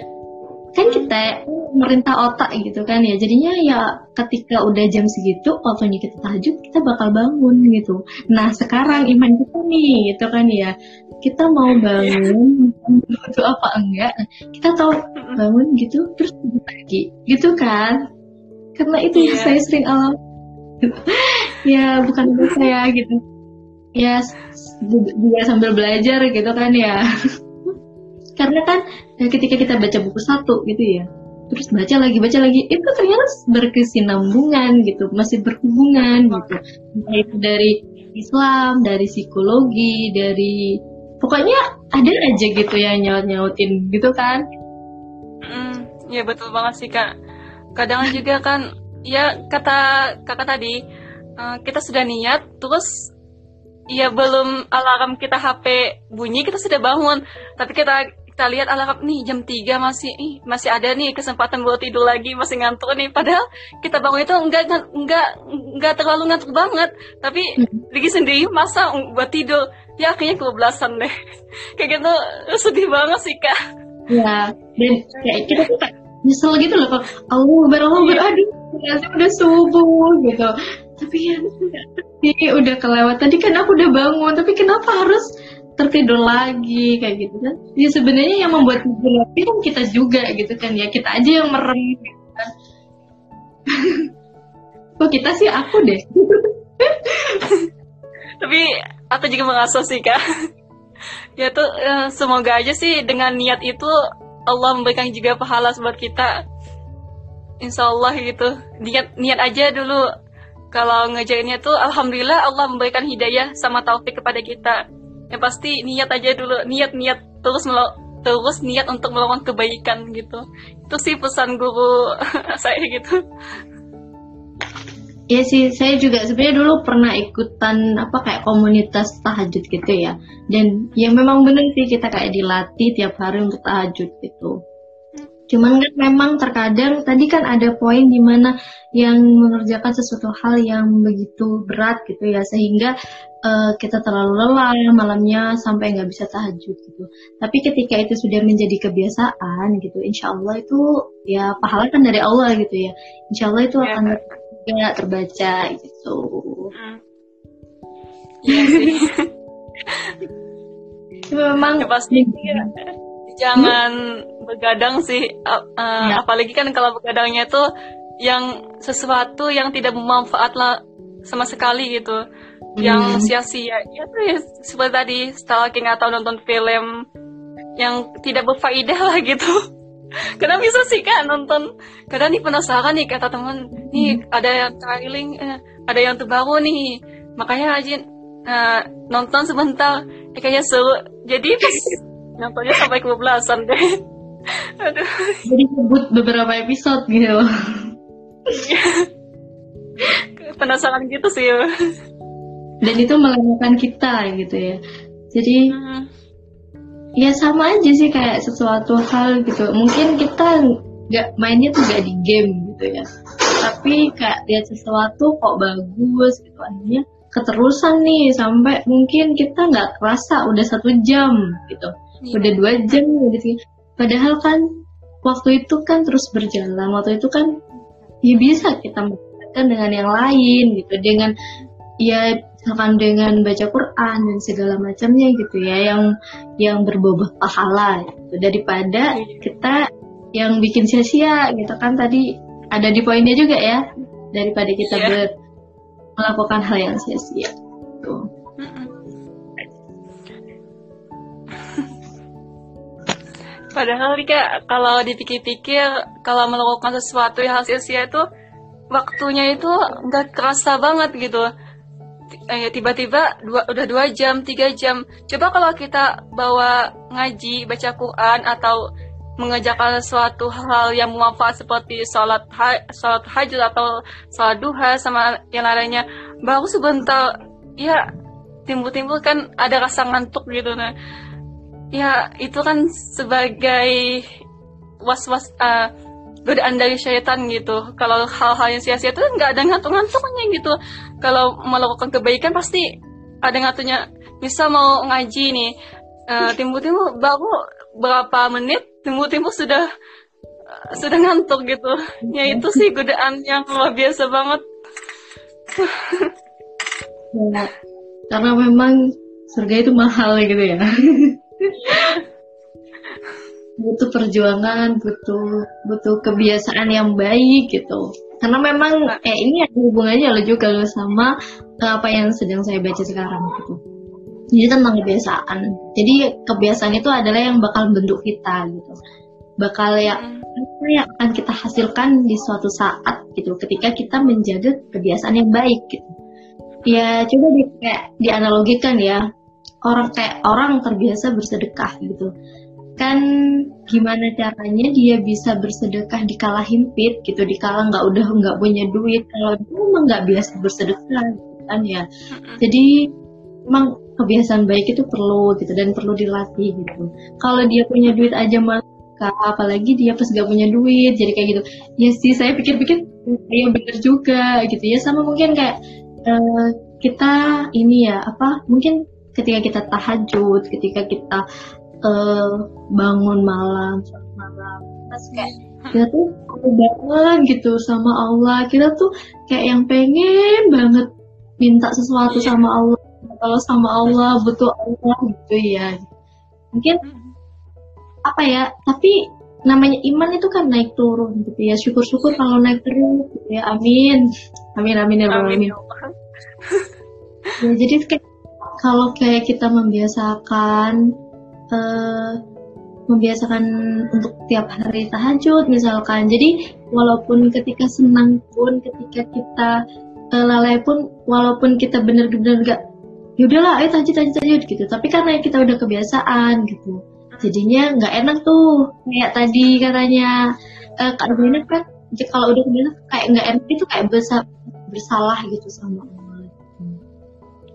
S1: kan kita merintah otak gitu kan ya. Jadinya ya ketika udah jam segitu waktunya kita tahajud kita bakal bangun gitu. Nah sekarang iman kita nih gitu kan ya. Kita mau bangun itu apa enggak? Kita tahu bangun gitu terus lagi gitu kan? Karena itu yeah. saya sering alami. Ya bukan saya gitu ya juga sambil belajar gitu kan ya. Karena kan eh, ketika kita baca buku satu gitu ya terus baca lagi baca lagi itu ternyata berkesinambungan gitu masih berhubungan gitu. Itu dari Islam dari psikologi dari pokoknya ada aja gitu yang nyaut nyautin gitu kan.
S2: Mm, ya betul banget sih kak. Kadang juga kan ya kata kakak tadi uh, kita sudah niat terus ya belum alarm kita HP bunyi kita sudah bangun. Tapi kita kita lihat alarm nih jam 3 masih ih, masih ada nih kesempatan buat tidur lagi masih ngantuk nih. Padahal kita bangun itu enggak enggak enggak terlalu ngantuk banget. Tapi hmm. lagi sendiri masa buat tidur. Ya akhirnya kebablasan deh. Kayak gitu sedih banget sih kak.
S1: Ya dan kayak kita nyesel gitu loh kok Allah Allah iya. aduh udah subuh gitu tapi ya ini udah kelewat. Tadi kan aku udah bangun tapi kenapa harus tertidur lagi? Kayak gitu kan. Ya sebenarnya yang membuat tidur lagi kan kita juga gitu kan ya. Kita aja yang merem gitu kan. Kok kita sih aku deh.
S2: Tapi aku juga mengasah sih kak. Ya tuh ya, semoga aja sih dengan niat itu Allah memberikan juga pahala buat kita. Insya Allah gitu. Niat niat aja dulu kalau ngejainnya tuh Alhamdulillah Allah memberikan hidayah sama taufik kepada kita yang pasti niat aja dulu niat niat terus melo terus niat untuk melakukan kebaikan gitu itu sih pesan guru saya gitu
S1: Iya sih, saya juga sebenarnya dulu pernah ikutan apa kayak komunitas tahajud gitu ya. Dan yang memang benar sih kita kayak dilatih tiap hari untuk tahajud gitu. Cuman kan memang terkadang tadi kan ada poin di mana yang mengerjakan sesuatu hal yang begitu berat gitu ya sehingga uh, kita terlalu lelah malamnya sampai nggak bisa tahajud gitu. Tapi ketika itu sudah menjadi kebiasaan gitu, insya Allah itu ya pahala kan dari Allah gitu ya. Insya Allah itu ya, akan juga terbaca gitu. Hmm.
S2: Iya sih.
S1: memang
S2: ya, pasti ya jangan hmm? begadang sih uh, uh, ya. apalagi kan kalau begadangnya itu yang sesuatu yang tidak bermanfaat lah sama sekali gitu hmm. yang sia-sia ya tuh ya, seperti tadi stalking atau nonton film yang tidak berfaedah lah gitu karena bisa sih kan nonton kadang nih penasaran nih kata teman nih hmm. ada yang trailing eh, ada yang terbaru nih makanya aja uh, nonton sebentar eh, kayaknya seru jadi Nontonnya sampai kebablasan deh.
S1: Aduh. Jadi sebut beberapa episode gitu.
S2: Penasaran gitu sih.
S1: Dan itu melelahkan kita gitu ya. Jadi hmm. ya sama aja sih kayak sesuatu hal gitu. Mungkin kita nggak mainnya tuh gak di game gitu ya. Tapi kayak lihat sesuatu kok bagus gitu akhirnya keterusan nih sampai mungkin kita nggak kerasa udah satu jam gitu iya. udah dua jam gitu. Padahal kan waktu itu kan terus berjalan. Waktu itu kan ya bisa kita melakukan dengan yang lain gitu. Dengan ya misalkan dengan baca Quran dan segala macamnya gitu ya. Yang yang berbobot pahala gitu. Daripada iya. kita yang bikin sia-sia gitu kan. Tadi ada di poinnya juga ya. Daripada kita yeah. ber, melakukan hal yang sia-sia tuh
S2: Padahal Rika kalau dipikir-pikir kalau melakukan sesuatu yang hasil sia itu waktunya itu nggak kerasa banget gitu. Eh, tiba-tiba dua, udah dua jam, tiga jam. Coba kalau kita bawa ngaji, baca Quran atau mengerjakan suatu hal yang bermanfaat seperti sholat ha sholat hajat atau sholat duha sama yang lainnya baru sebentar ya timbul-timbul kan ada rasa ngantuk gitu nah ya itu kan sebagai was-was uh, godaan dari syaitan gitu. Kalau hal-hal yang sia-sia itu nggak ada ngantuk-ngantuknya gitu. Kalau melakukan kebaikan pasti ada ngantuknya. Misal mau ngaji nih uh, timbul-timbul baru berapa menit timbul-timbul sudah uh, sudah ngantuk gitu. Ya itu sih godaan yang luar biasa banget.
S1: Ya, karena memang surga itu mahal gitu ya butuh perjuangan, butuh butuh kebiasaan yang baik gitu. Karena memang eh ini ada hubungannya lo juga lo sama eh, apa yang sedang saya baca sekarang gitu. Jadi tentang kebiasaan. Jadi kebiasaan itu adalah yang bakal bentuk kita gitu. Bakal ya apa yang akan kita hasilkan di suatu saat gitu ketika kita menjaga kebiasaan yang baik gitu. Ya coba di kayak dianalogikan ya orang kayak orang terbiasa bersedekah gitu. Kan gimana caranya dia bisa bersedekah di kala himpit gitu di kala nggak udah nggak punya duit. Kalau dia emang nggak biasa bersedekah gitu kan ya. Jadi emang kebiasaan baik itu perlu gitu dan perlu dilatih gitu. Kalau dia punya duit aja malah apalagi dia pas gak punya duit jadi kayak gitu. Ya sih saya pikir-pikir ya bener juga gitu ya. Sama mungkin kayak uh, kita ini ya apa mungkin ketika kita tahajud ketika kita uh, bangun malam malam pas kayak kita tuh banget gitu sama Allah. Kita tuh kayak yang pengen banget minta sesuatu yeah. sama Allah. Kalau sama Allah butuh Allah gitu ya. Mungkin apa ya tapi namanya iman itu kan naik turun gitu ya. Syukur-syukur kalau naik terus gitu ya. Amin. Amin amin ya amin, amin. ya jadi kayak kalau kayak kita membiasakan uh, membiasakan untuk tiap hari tahajud misalkan. Jadi walaupun ketika senang pun ketika kita uh, lalai pun walaupun kita benar-benar gak yaudahlah ayo tahajud tahajud tahajud gitu. Tapi karena kita udah kebiasaan gitu. Jadinya nggak enak tuh. Kayak tadi katanya uh, kak Rubina kan kalau udah kebiasaan kayak nggak enak itu kayak bersalah gitu sama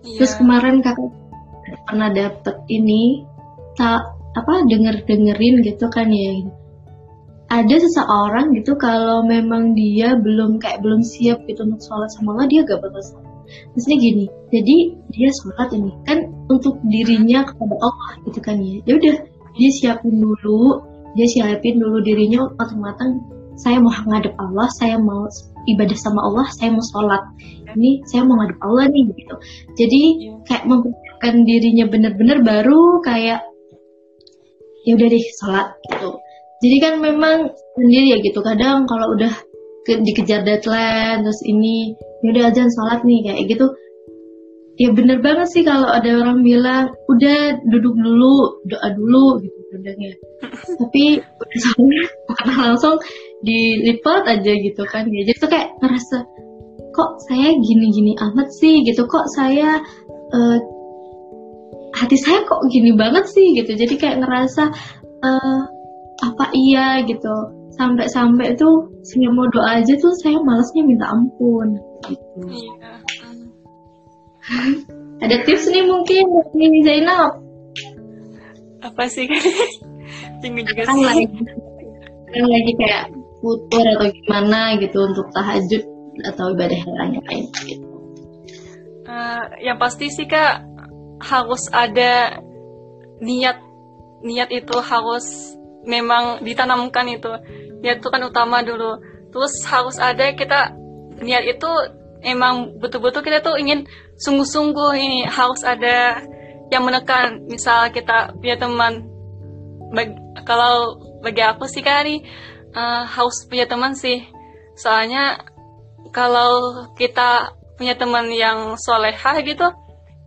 S1: Iya. Terus kemarin kakak pernah dapet ini tak apa denger dengerin gitu kan ya. Ada seseorang gitu kalau memang dia belum kayak belum siap gitu untuk sholat sama Allah dia gak bakal sholat. Maksudnya gini jadi dia sholat ini kan untuk dirinya kepada Allah gitu kan ya. Ya udah dia siapin dulu dia siapin dulu dirinya matang-matang saya mau ngadep Allah saya mau ibadah sama Allah saya mau sholat. Ini saya mau ngadep Allah nih gitu. Jadi kayak mempersiapkan dirinya bener-bener baru kayak ya udah deh sholat gitu. Jadi kan memang sendiri ya gitu. Kadang kalau udah ke, dikejar deadline terus ini ya udah aja sholat nih kayak gitu ya bener banget sih kalau ada orang bilang udah duduk dulu doa dulu gitu kadangnya tapi bukan langsung dilipat aja gitu kan ya. Jadi tuh kayak ngerasa kok saya gini-gini amat sih? Gitu. Kok saya uh, hati saya kok gini banget sih? Gitu. Jadi kayak ngerasa uh, apa iya? Gitu. Sampai-sampai tuh saya mau doa aja tuh saya malesnya minta ampun gitu. Iya. ada tips nih mungkin dari Zainab.
S2: Apa sih? Bingung juga
S1: kan lagi kan lagi kayak futur atau gimana gitu untuk tahajud atau ibadah yang lain. Gitu.
S2: Uh, yang pasti sih kak harus ada niat. Niat itu harus memang ditanamkan itu. Niat itu kan utama dulu. Terus harus ada kita niat itu emang betul-betul kita tuh ingin sungguh-sungguh ini harus ada yang menekan. Misal kita punya teman bagi, kalau bagi aku sih kali uh, harus punya teman sih. Soalnya kalau kita punya teman yang solehah gitu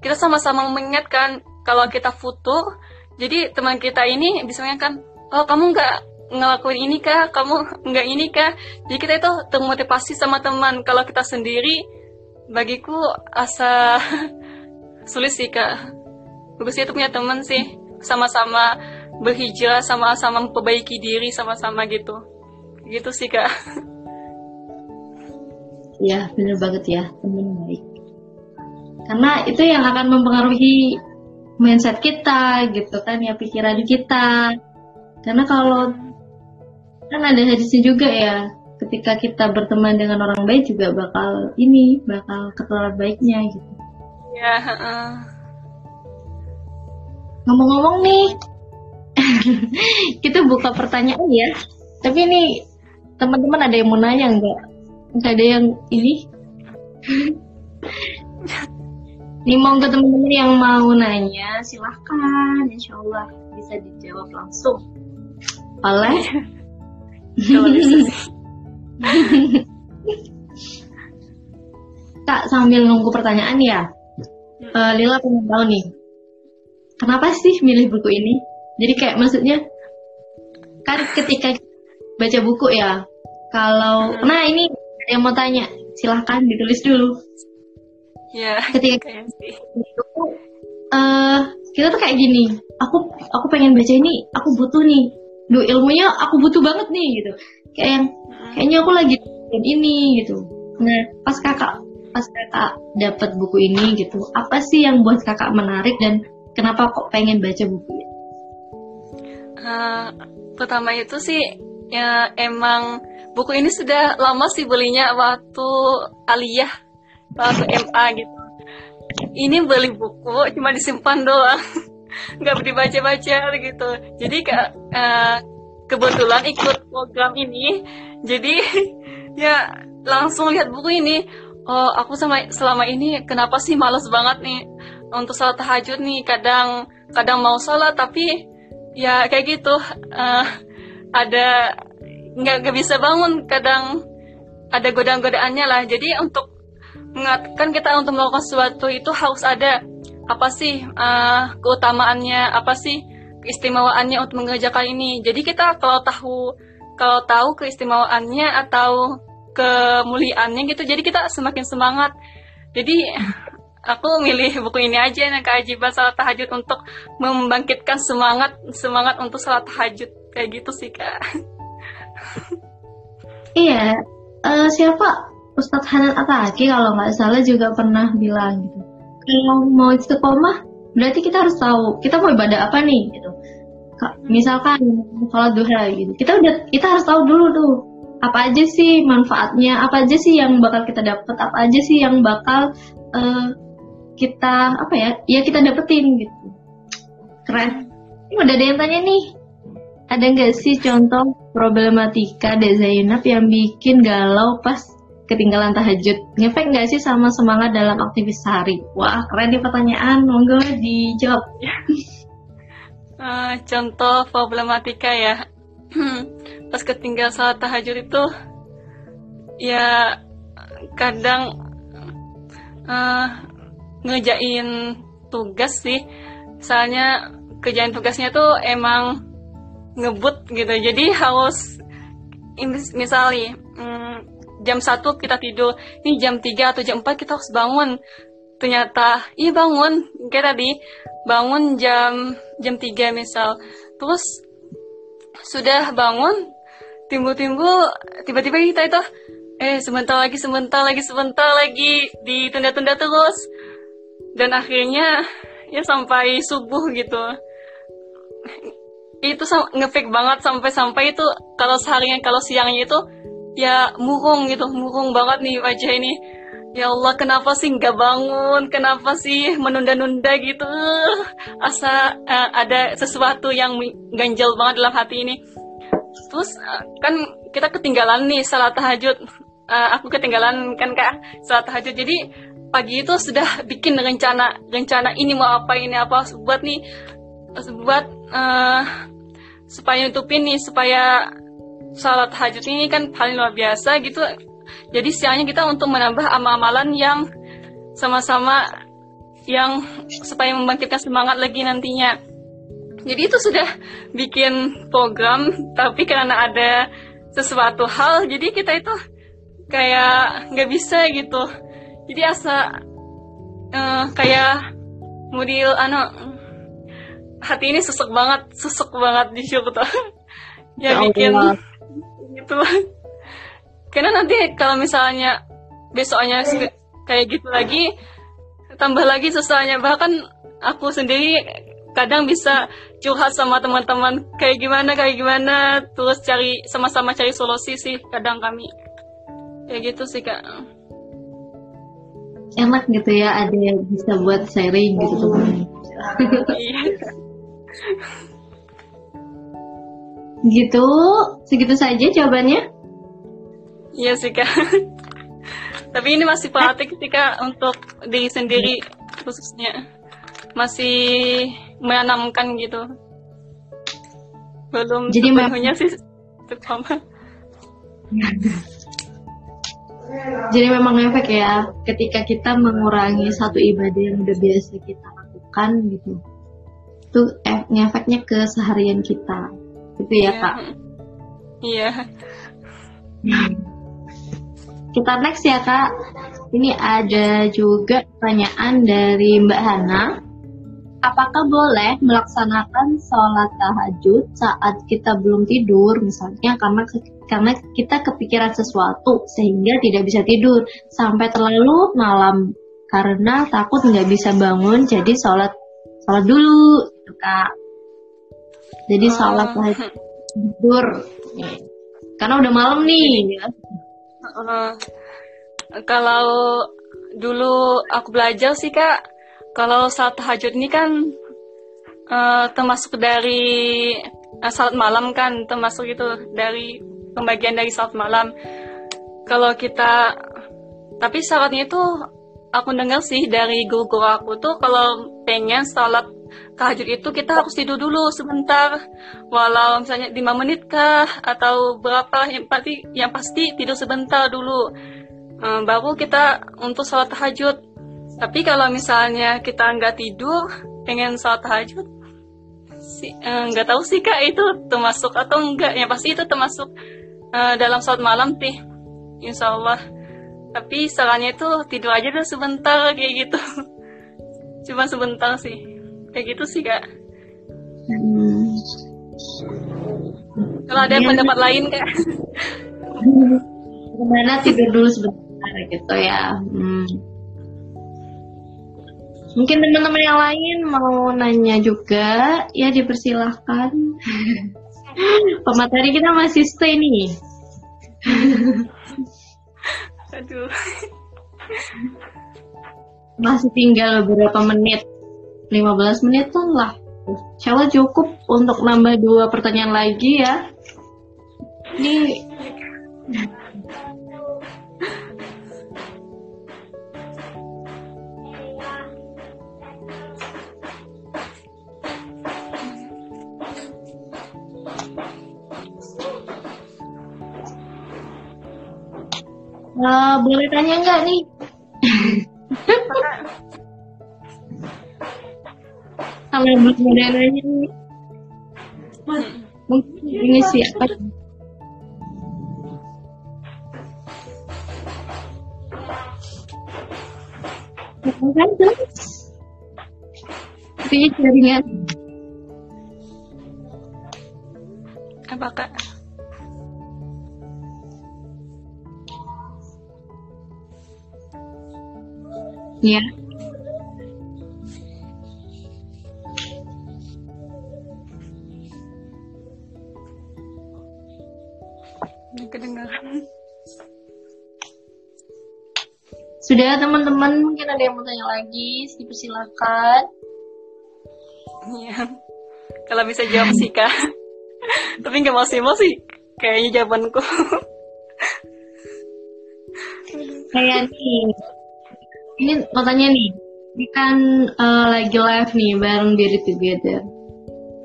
S2: kita sama-sama mengingatkan kalau kita futur jadi teman kita ini bisa mengingatkan oh kamu nggak ngelakuin ini kah? Kamu nggak ini kah? Jadi kita itu termotivasi sama teman. Kalau kita sendiri bagiku asa sulit sih kak. Bagusnya itu punya teman sih. Sama-sama berhijrah sama-sama memperbaiki diri sama-sama gitu. Gitu sih kak.
S1: Ya bener banget ya. Teman baik. Karena itu yang akan mempengaruhi mindset kita gitu kan ya pikiran kita. Karena kalau kan ada hadisnya juga ya ketika kita berteman dengan orang baik juga bakal ini bakal ketularan baiknya gitu.
S2: Ya uh.
S1: ngomong-ngomong nih kita buka pertanyaan ya. Tapi ini teman-teman ada yang mau nanya nggak? Nggak ada yang ini? Nih mau ke teman-teman yang mau nanya, silahkan. Insya Allah bisa dijawab langsung. Oleh. Kak sambil nunggu pertanyaan ya, uh, Lila pengen tahu nih, kenapa sih milih buku ini? Jadi kayak maksudnya kan ketika baca buku ya, kalau hmm. nah ini yang mau tanya, silahkan ditulis dulu.
S2: Ya.
S1: Ketika itu, uh, kita tuh kayak gini. Aku aku pengen baca ini. Aku butuh nih. Duh ilmunya aku butuh banget nih gitu. Kayak yang kayaknya aku lagi ini gitu. Nah pas kakak pas kakak dapat buku ini gitu, apa sih yang buat kakak menarik dan kenapa kok pengen baca buku ini?
S2: Uh, pertama itu sih ya emang buku ini sudah lama sih belinya waktu aliyah waktu MA gitu ini beli buku cuma disimpan doang nggak dibaca-baca gitu jadi kak uh, kebetulan ikut program ini jadi ya langsung lihat buku ini. Oh aku sama selama ini kenapa sih males banget nih untuk salat tahajud nih? Kadang kadang mau salat tapi ya kayak gitu. Uh, ada nggak bisa bangun. Kadang ada godaan-godaannya lah. Jadi untuk mengingatkan kita untuk melakukan sesuatu itu harus ada apa sih uh, keutamaannya, apa sih keistimewaannya untuk mengerjakan ini. Jadi kita kalau tahu kalau tahu keistimewaannya atau kemuliaannya gitu, jadi kita semakin semangat. Jadi aku milih buku ini aja yang keajaiban salat tahajud untuk membangkitkan semangat semangat untuk salat tahajud kayak gitu sih kak.
S1: Iya, uh, siapa Ustadz Hanan Ataki kalau nggak salah juga pernah bilang gitu. Kalau mau istiqomah, berarti kita harus tahu kita mau ibadah apa nih gitu. Misalkan kalau duha gitu. Kita udah kita harus tahu dulu tuh apa aja sih manfaatnya apa aja sih yang bakal kita dapat apa aja sih yang bakal uh, kita apa ya ya kita dapetin gitu. Keren. Ini udah ada yang tanya nih. Ada nggak sih contoh problematika Dek Zainab yang bikin galau pas ketinggalan tahajud? Ngefek nggak sih sama semangat dalam aktivitas sehari? Wah keren nih pertanyaan. Monggo dijawab
S2: uh, contoh problematika ya. Pas ketinggal salat tahajud itu ya kadang uh, ngejain tugas sih. Soalnya kerjaan tugasnya tuh emang ngebut gitu. Jadi harus misalnya hmm, jam satu kita tidur. Ini jam 3 atau jam 4 kita harus bangun ternyata iya bangun. Kayak tadi bangun jam jam 3 misal. Terus sudah bangun timbul-timbul tiba-tiba kita itu eh sebentar lagi sebentar lagi sebentar lagi ditunda-tunda terus. Dan akhirnya ya sampai subuh gitu. Itu ngefake banget sampai-sampai itu kalau seharian kalau siangnya itu ya murung gitu murung banget nih wajah ini Ya Allah, kenapa sih nggak bangun? Kenapa sih menunda-nunda gitu? Asa uh, ada sesuatu yang ganjel banget dalam hati ini. Terus uh, kan kita ketinggalan nih salat tahajud. Uh, aku ketinggalan kan kak salat tahajud. Jadi pagi itu sudah bikin rencana rencana ini mau apa ini apa buat nih buat uh, supaya nutupin nih supaya salat tahajud ini kan paling luar biasa gitu jadi siangnya kita untuk menambah amal-amalan yang sama-sama yang supaya membangkitkan semangat lagi nantinya. Jadi itu sudah bikin program, tapi karena ada sesuatu hal, jadi kita itu kayak nggak bisa gitu. Jadi asa uh, kayak model anu hati ini susuk banget, susuk banget di situ. ya, ya bikin gitu karena nanti kalau misalnya besoknya kayak gitu lagi tambah lagi susahnya bahkan aku sendiri kadang bisa curhat sama teman-teman kayak gimana kayak gimana? Terus cari sama-sama cari solusi sih kadang kami. Kayak gitu sih kak.
S1: Enak gitu ya ada yang bisa buat sharing gitu teman. iya. gitu segitu saja jawabannya
S2: Iya sih kak. Tapi ini masih praktik sih kak untuk diri sendiri khususnya masih menanamkan gitu. Belum Jadi sepenuhnya sih terutama.
S1: Jadi memang efek ya ketika kita mengurangi satu ibadah yang udah biasa kita lakukan gitu. Itu efeknya ke seharian kita. Gitu ya, Kak.
S2: Iya.
S1: Hmm. Kita next ya kak. Ini ada juga pertanyaan dari Mbak Hana. Apakah boleh melaksanakan sholat tahajud saat kita belum tidur, misalnya karena karena kita kepikiran sesuatu sehingga tidak bisa tidur sampai terlalu malam karena takut nggak bisa bangun, jadi sholat sholat dulu, gitu kak. Jadi sholat oh. tahajud tidur, karena udah malam nih.
S2: Kalau dulu aku belajar sih kak, kalau saat tahajud ini kan uh, termasuk dari uh, salat malam kan, termasuk itu dari pembagian dari salat malam. Kalau kita, tapi syaratnya itu aku dengar sih dari guru-guru aku tuh kalau pengen salat tahajud itu kita harus tidur dulu sebentar. Walau misalnya 5 menit kah atau berapa yang pasti yang pasti tidur sebentar dulu. Um, baru kita untuk sholat tahajud. Tapi kalau misalnya kita nggak tidur pengen sholat tahajud si, eh, nggak tahu sih kak itu termasuk atau enggak yang pasti itu termasuk uh, dalam sholat malam sih insya Allah. Tapi salahnya itu tidur aja deh sebentar kayak gitu. Cuma sebentar sih kayak gitu sih kak hmm. kalau ada ya. pendapat lain kak
S1: gimana tidur dulu sebentar gitu ya hmm. Mungkin teman-teman yang lain mau nanya juga, ya dipersilahkan. Pemateri kita masih stay nih. Aduh. Masih tinggal beberapa menit. 15 menit lah. Insya cukup untuk nambah dua pertanyaan lagi ya. Ini Uh, boleh tanya nggak nih? Kalau belum ada nanya nih. Mungkin ini siapa? Kan Tapi jaringan.
S2: Apa kak?
S1: Ya.
S2: Kedengaran.
S1: Sudah teman-teman mungkin ada yang mau tanya lagi, silakan.
S2: Iya. Kalau bisa jawab sih kak. Tapi nggak mau sih. Kayaknya jawabanku.
S1: Kayak nih, ini mau tanya nih ini kan uh, lagi live nih bareng diri together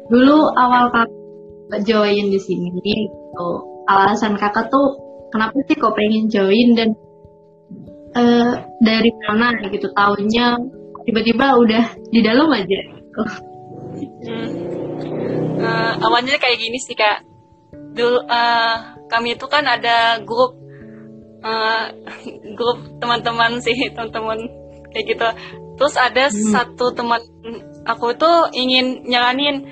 S1: dulu awal kakak join di sini gitu alasan kakak tuh kenapa sih kok pengen join dan dari mana gitu tahunnya tiba-tiba udah di dalam aja gitu.
S2: hmm. uh, awalnya kayak gini sih kak dulu uh, kami itu kan ada grup uh, grup teman-teman sih teman-teman kayak gitu terus ada hmm. satu teman aku tuh ingin nyaranin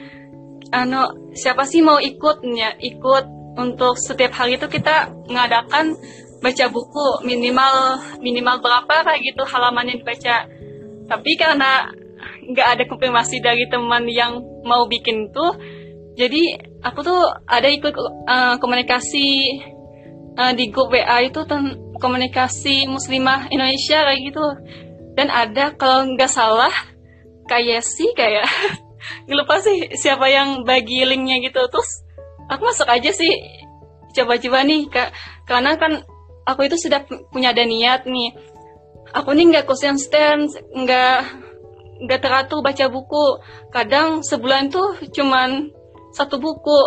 S2: anu siapa sih mau ikutnya ikut untuk setiap hari itu kita mengadakan baca buku minimal minimal berapa kayak gitu halaman yang dibaca. Tapi karena nggak ada konfirmasi dari teman yang mau bikin tuh jadi aku tuh ada ikut uh, komunikasi uh, di grup WA itu komunikasi muslimah Indonesia kayak gitu. Dan ada kalau nggak salah kayak sih kayak lupa sih siapa yang bagi linknya gitu. Terus aku masuk aja sih coba-coba nih kak. Karena kan aku itu sudah punya ada niat nih. Aku nih nggak konsisten nggak nggak teratur baca buku. Kadang sebulan tuh cuman satu buku.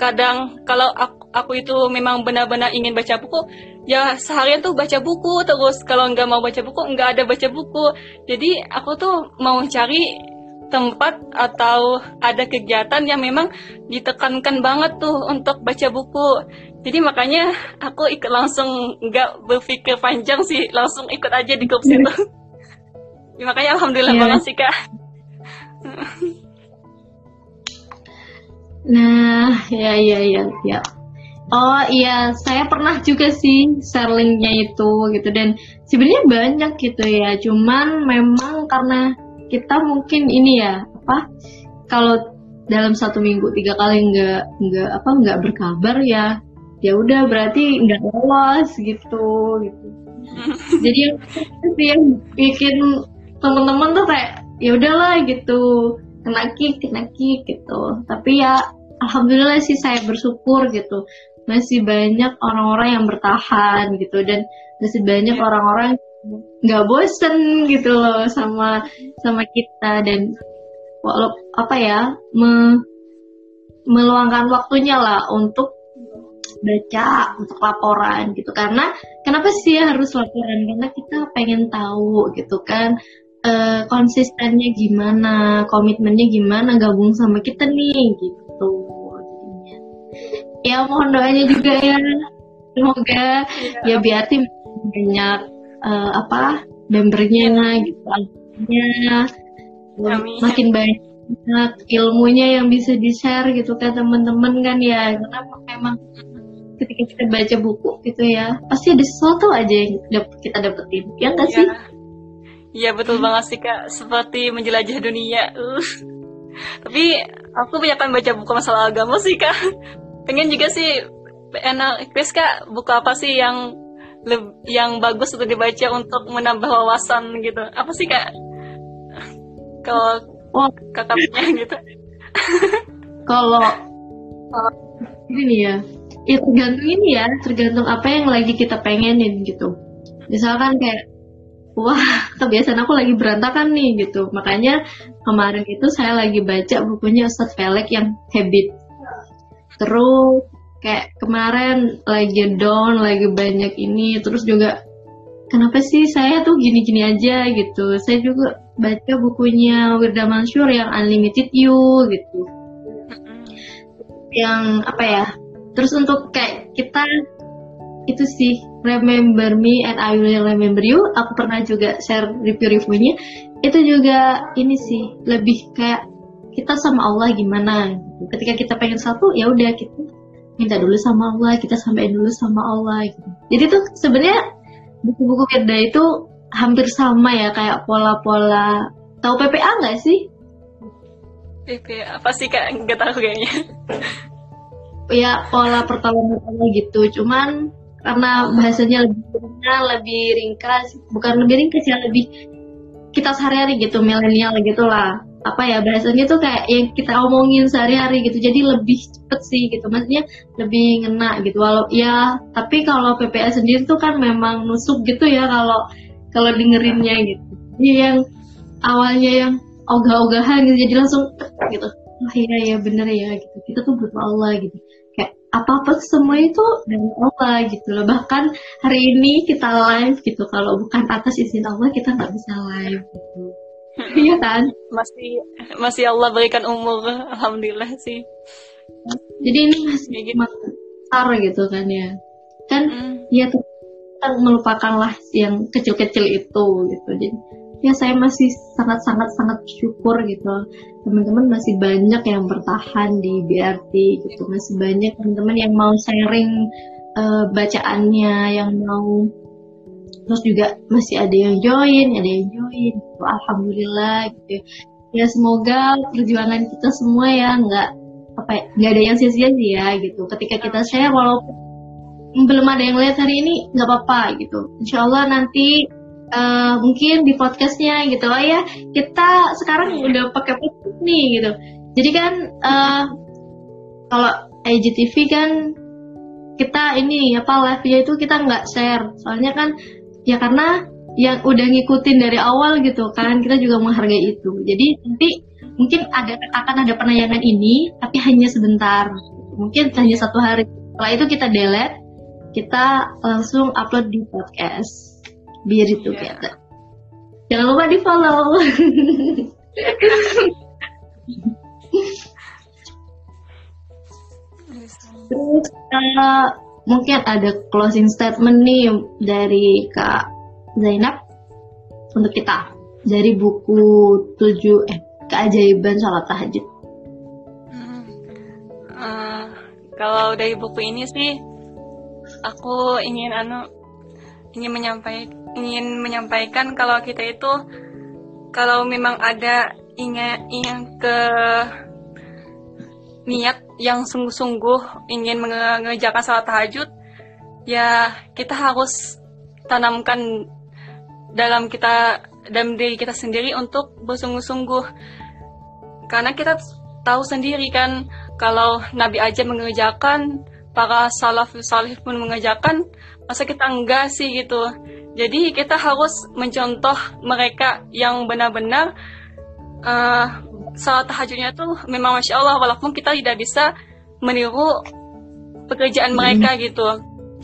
S2: Kadang kalau aku, aku itu memang benar-benar ingin baca buku ya seharian tuh baca buku terus. Kalau nggak mau baca buku nggak ada baca buku. Jadi aku tuh mau cari tempat atau ada kegiatan yang memang ditekankan banget tuh untuk baca buku jadi makanya aku ikut langsung nggak berpikir panjang sih langsung ikut aja di grup situ ya, makanya alhamdulillah yeah. banget sih kak
S1: Nah, ya ya ya ya. Oh iya, saya pernah juga sih share linknya itu gitu dan sebenarnya banyak gitu ya. Cuman memang karena kita mungkin ini ya apa kalau dalam satu minggu tiga kali nggak nggak apa nggak berkabar ya ya udah berarti nggak lolos gitu gitu. Jadi yang yang bikin teman-teman tuh kayak ya udahlah gitu. Kena kick kena kick gitu. Tapi ya alhamdulillah sih saya bersyukur gitu. Masih banyak orang-orang yang bertahan gitu. Dan masih banyak iya. orang-orang nggak bosen gitu loh sama sama kita. Dan walau apa ya me, meluangkan waktunya lah untuk baca untuk laporan gitu karena kenapa sih harus laporan karena kita pengen tahu gitu kan uh, konsistennya gimana, komitmennya gimana gabung sama kita nih gitu. Ya mohon doanya juga ya. Semoga ya, ya biar tim banyak uh, apa membernya gitu ya. makin banyak ilmunya yang bisa di share gitu kan teman-teman kan ya karena memang ketika kita baca buku gitu ya pasti ada sesuatu aja yang kita dapetin ya enggak ya. sih
S2: Iya betul hmm. banget sih kak, seperti menjelajah dunia. Uh. Tapi aku banyak baca buku masalah agama sih kak. Pengen juga sih enak, Chris kak buku apa sih yang yang bagus untuk dibaca untuk menambah wawasan gitu? Apa sih kak? Kalau oh. kakak punya gitu?
S1: Kalau ini ya, ya tergantung ini ya, tergantung apa yang lagi kita pengenin gitu. Misalkan kayak wah kebiasaan aku lagi berantakan nih gitu. Makanya kemarin itu saya lagi baca bukunya Ustadz Felek yang Habit. Terus kayak kemarin lagi down lagi banyak ini terus juga kenapa sih saya tuh gini-gini aja gitu. Saya juga baca bukunya Wirda Mansur yang Unlimited You gitu. Yang apa ya terus untuk kayak kita itu sih Remember Me and I Will Remember You aku pernah juga share review-reviewnya itu juga ini sih lebih kayak kita sama Allah gimana gitu. ketika kita pengen satu ya udah kita minta dulu sama Allah kita sampaikan dulu sama Allah gitu. jadi tuh sebenarnya buku-buku Firda itu hampir sama ya kayak pola-pola tahu PPA nggak sih
S2: PPA apa sih kak nggak tahu kayaknya
S1: ya pola pertolongan gitu. Cuman karena bahasanya lebih lebih ringkas bukan lebih ringkas ya lebih kita sehari-hari gitu milenial gitu lah. Apa ya bahasanya tuh kayak yang kita omongin sehari-hari gitu. Jadi lebih cepet sih gitu maksudnya lebih ngena gitu. Walau ya tapi kalau PPA sendiri tuh kan memang nusuk gitu ya kalau kalau dengerinnya gitu. Jadi yang awalnya yang ogah-ogahan gitu jadi langsung gitu. Oh iya ya bener ya gitu. Kita tuh butuh Allah gitu apa-apa semua itu dari Allah gitu loh. Bahkan hari ini kita live gitu. Kalau bukan atas izin Allah kita nggak bisa live gitu. Iya kan?
S2: Masih masih Allah berikan umur. Alhamdulillah sih.
S1: Jadi ini masih gitu. besar gitu kan ya. Kan mm. ya kita melupakanlah yang kecil-kecil itu gitu. Jadi ya saya masih sangat-sangat sangat syukur gitu. Teman-teman masih banyak yang bertahan di BRT gitu. Masih banyak teman-teman yang mau sharing uh, bacaannya yang mau. Terus juga masih ada yang join ada yang join. Gitu. alhamdulillah gitu ya. Semoga perjuangan kita semua ya nggak apa ya nggak ada yang sia-sia sih ya gitu. Ketika kita share walaupun belum ada yang lihat hari ini nggak apa-apa gitu. Insyaallah nanti uh, mungkin di podcastnya gitu. Lah ya kita sekarang udah pakai podcast nih gitu. Jadi kan uh, kalau IGTV kan kita ini apa live-nya itu kita nggak share. Soalnya kan ya karena yang udah ngikutin dari awal gitu kan kita juga menghargai itu. Jadi nanti mungkin ada akan ada penayangan ini tapi hanya sebentar. Mungkin hanya satu hari. Setelah itu kita delete kita langsung upload di podcast biar itu yeah. kita jangan lupa di follow terus uh, mungkin ada closing statement nih dari kak Zainab untuk kita dari buku tujuh eh keajaiban sholat tahajud.
S2: Hmm. Uh, kalau dari buku ini sih aku ingin anu ingin menyampaikan ingin menyampaikan kalau kita itu kalau memang ada ingin ingin ke niat yang sungguh-sungguh ingin mengerjakan salat tahajud ya kita harus tanamkan dalam kita dalam diri kita sendiri untuk bersungguh-sungguh. Karena kita tahu sendiri kan kalau Nabi aja mengerjakan para salaf salih pun mengerjakan masa kita enggak sih gitu jadi kita harus mencontoh mereka yang benar-benar uh, salat tahajudnya tuh memang masya Allah walaupun kita tidak bisa meniru pekerjaan mereka hmm. gitu.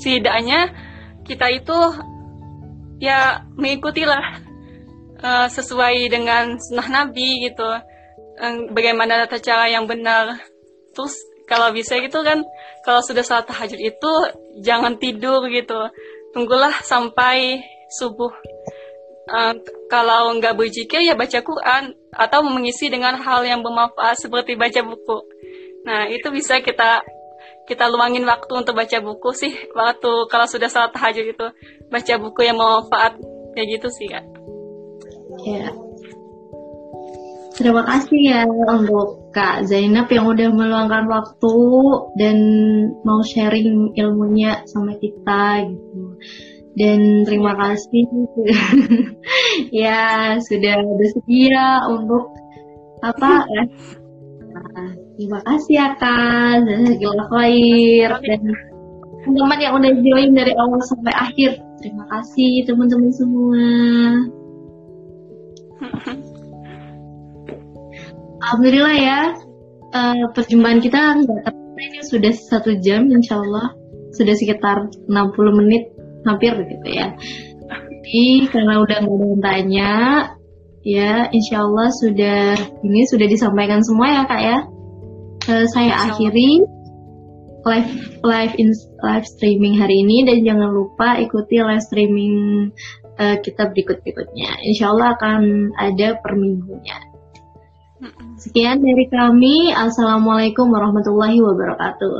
S2: Setidaknya kita itu ya mengikutilah uh, sesuai dengan sunnah Nabi gitu. Uh, bagaimana tata cara yang benar. Terus kalau bisa gitu kan kalau sudah saat tahajud itu jangan tidur gitu tunggulah sampai subuh. Uh, kalau nggak berzikir ya baca Quran atau mengisi dengan hal yang bermanfaat seperti baca buku. Nah itu bisa kita kita luangin waktu untuk baca buku sih waktu kalau sudah saat tahajud itu. Baca buku yang bermanfaat kayak gitu sih kak.
S1: Ya. Terima kasih ya untuk Kak Zainab yang udah meluangkan waktu dan mau sharing ilmunya sama kita gitu. Dan terima kasih ya sudah bersedia untuk apa ya. Terima kasih ya Kak, khair dan teman-teman yang udah join dari awal sampai akhir. Terima kasih teman-teman semua. Alhamdulillah ya. Uh, perjumpaan kita nggak ini sudah satu jam insya Allah sudah sekitar 60 menit hampir gitu ya. Jadi karena udah nggak ada yang tanya ya insya Allah sudah ini sudah disampaikan semua ya kak ya. Uh, saya akhiri live live in live streaming hari ini dan jangan lupa ikuti live streaming uh, kita berikut berikutnya insya Allah akan ada per minggunya Sekian dari kami. Assalamualaikum warahmatullahi wabarakatuh.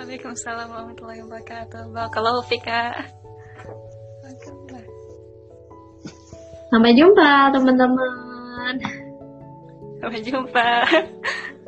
S2: Waalaikumsalam warahmatullahi wabarakatuh. Barakallahu fika.
S1: Sampai jumpa teman-teman.
S2: Sampai jumpa.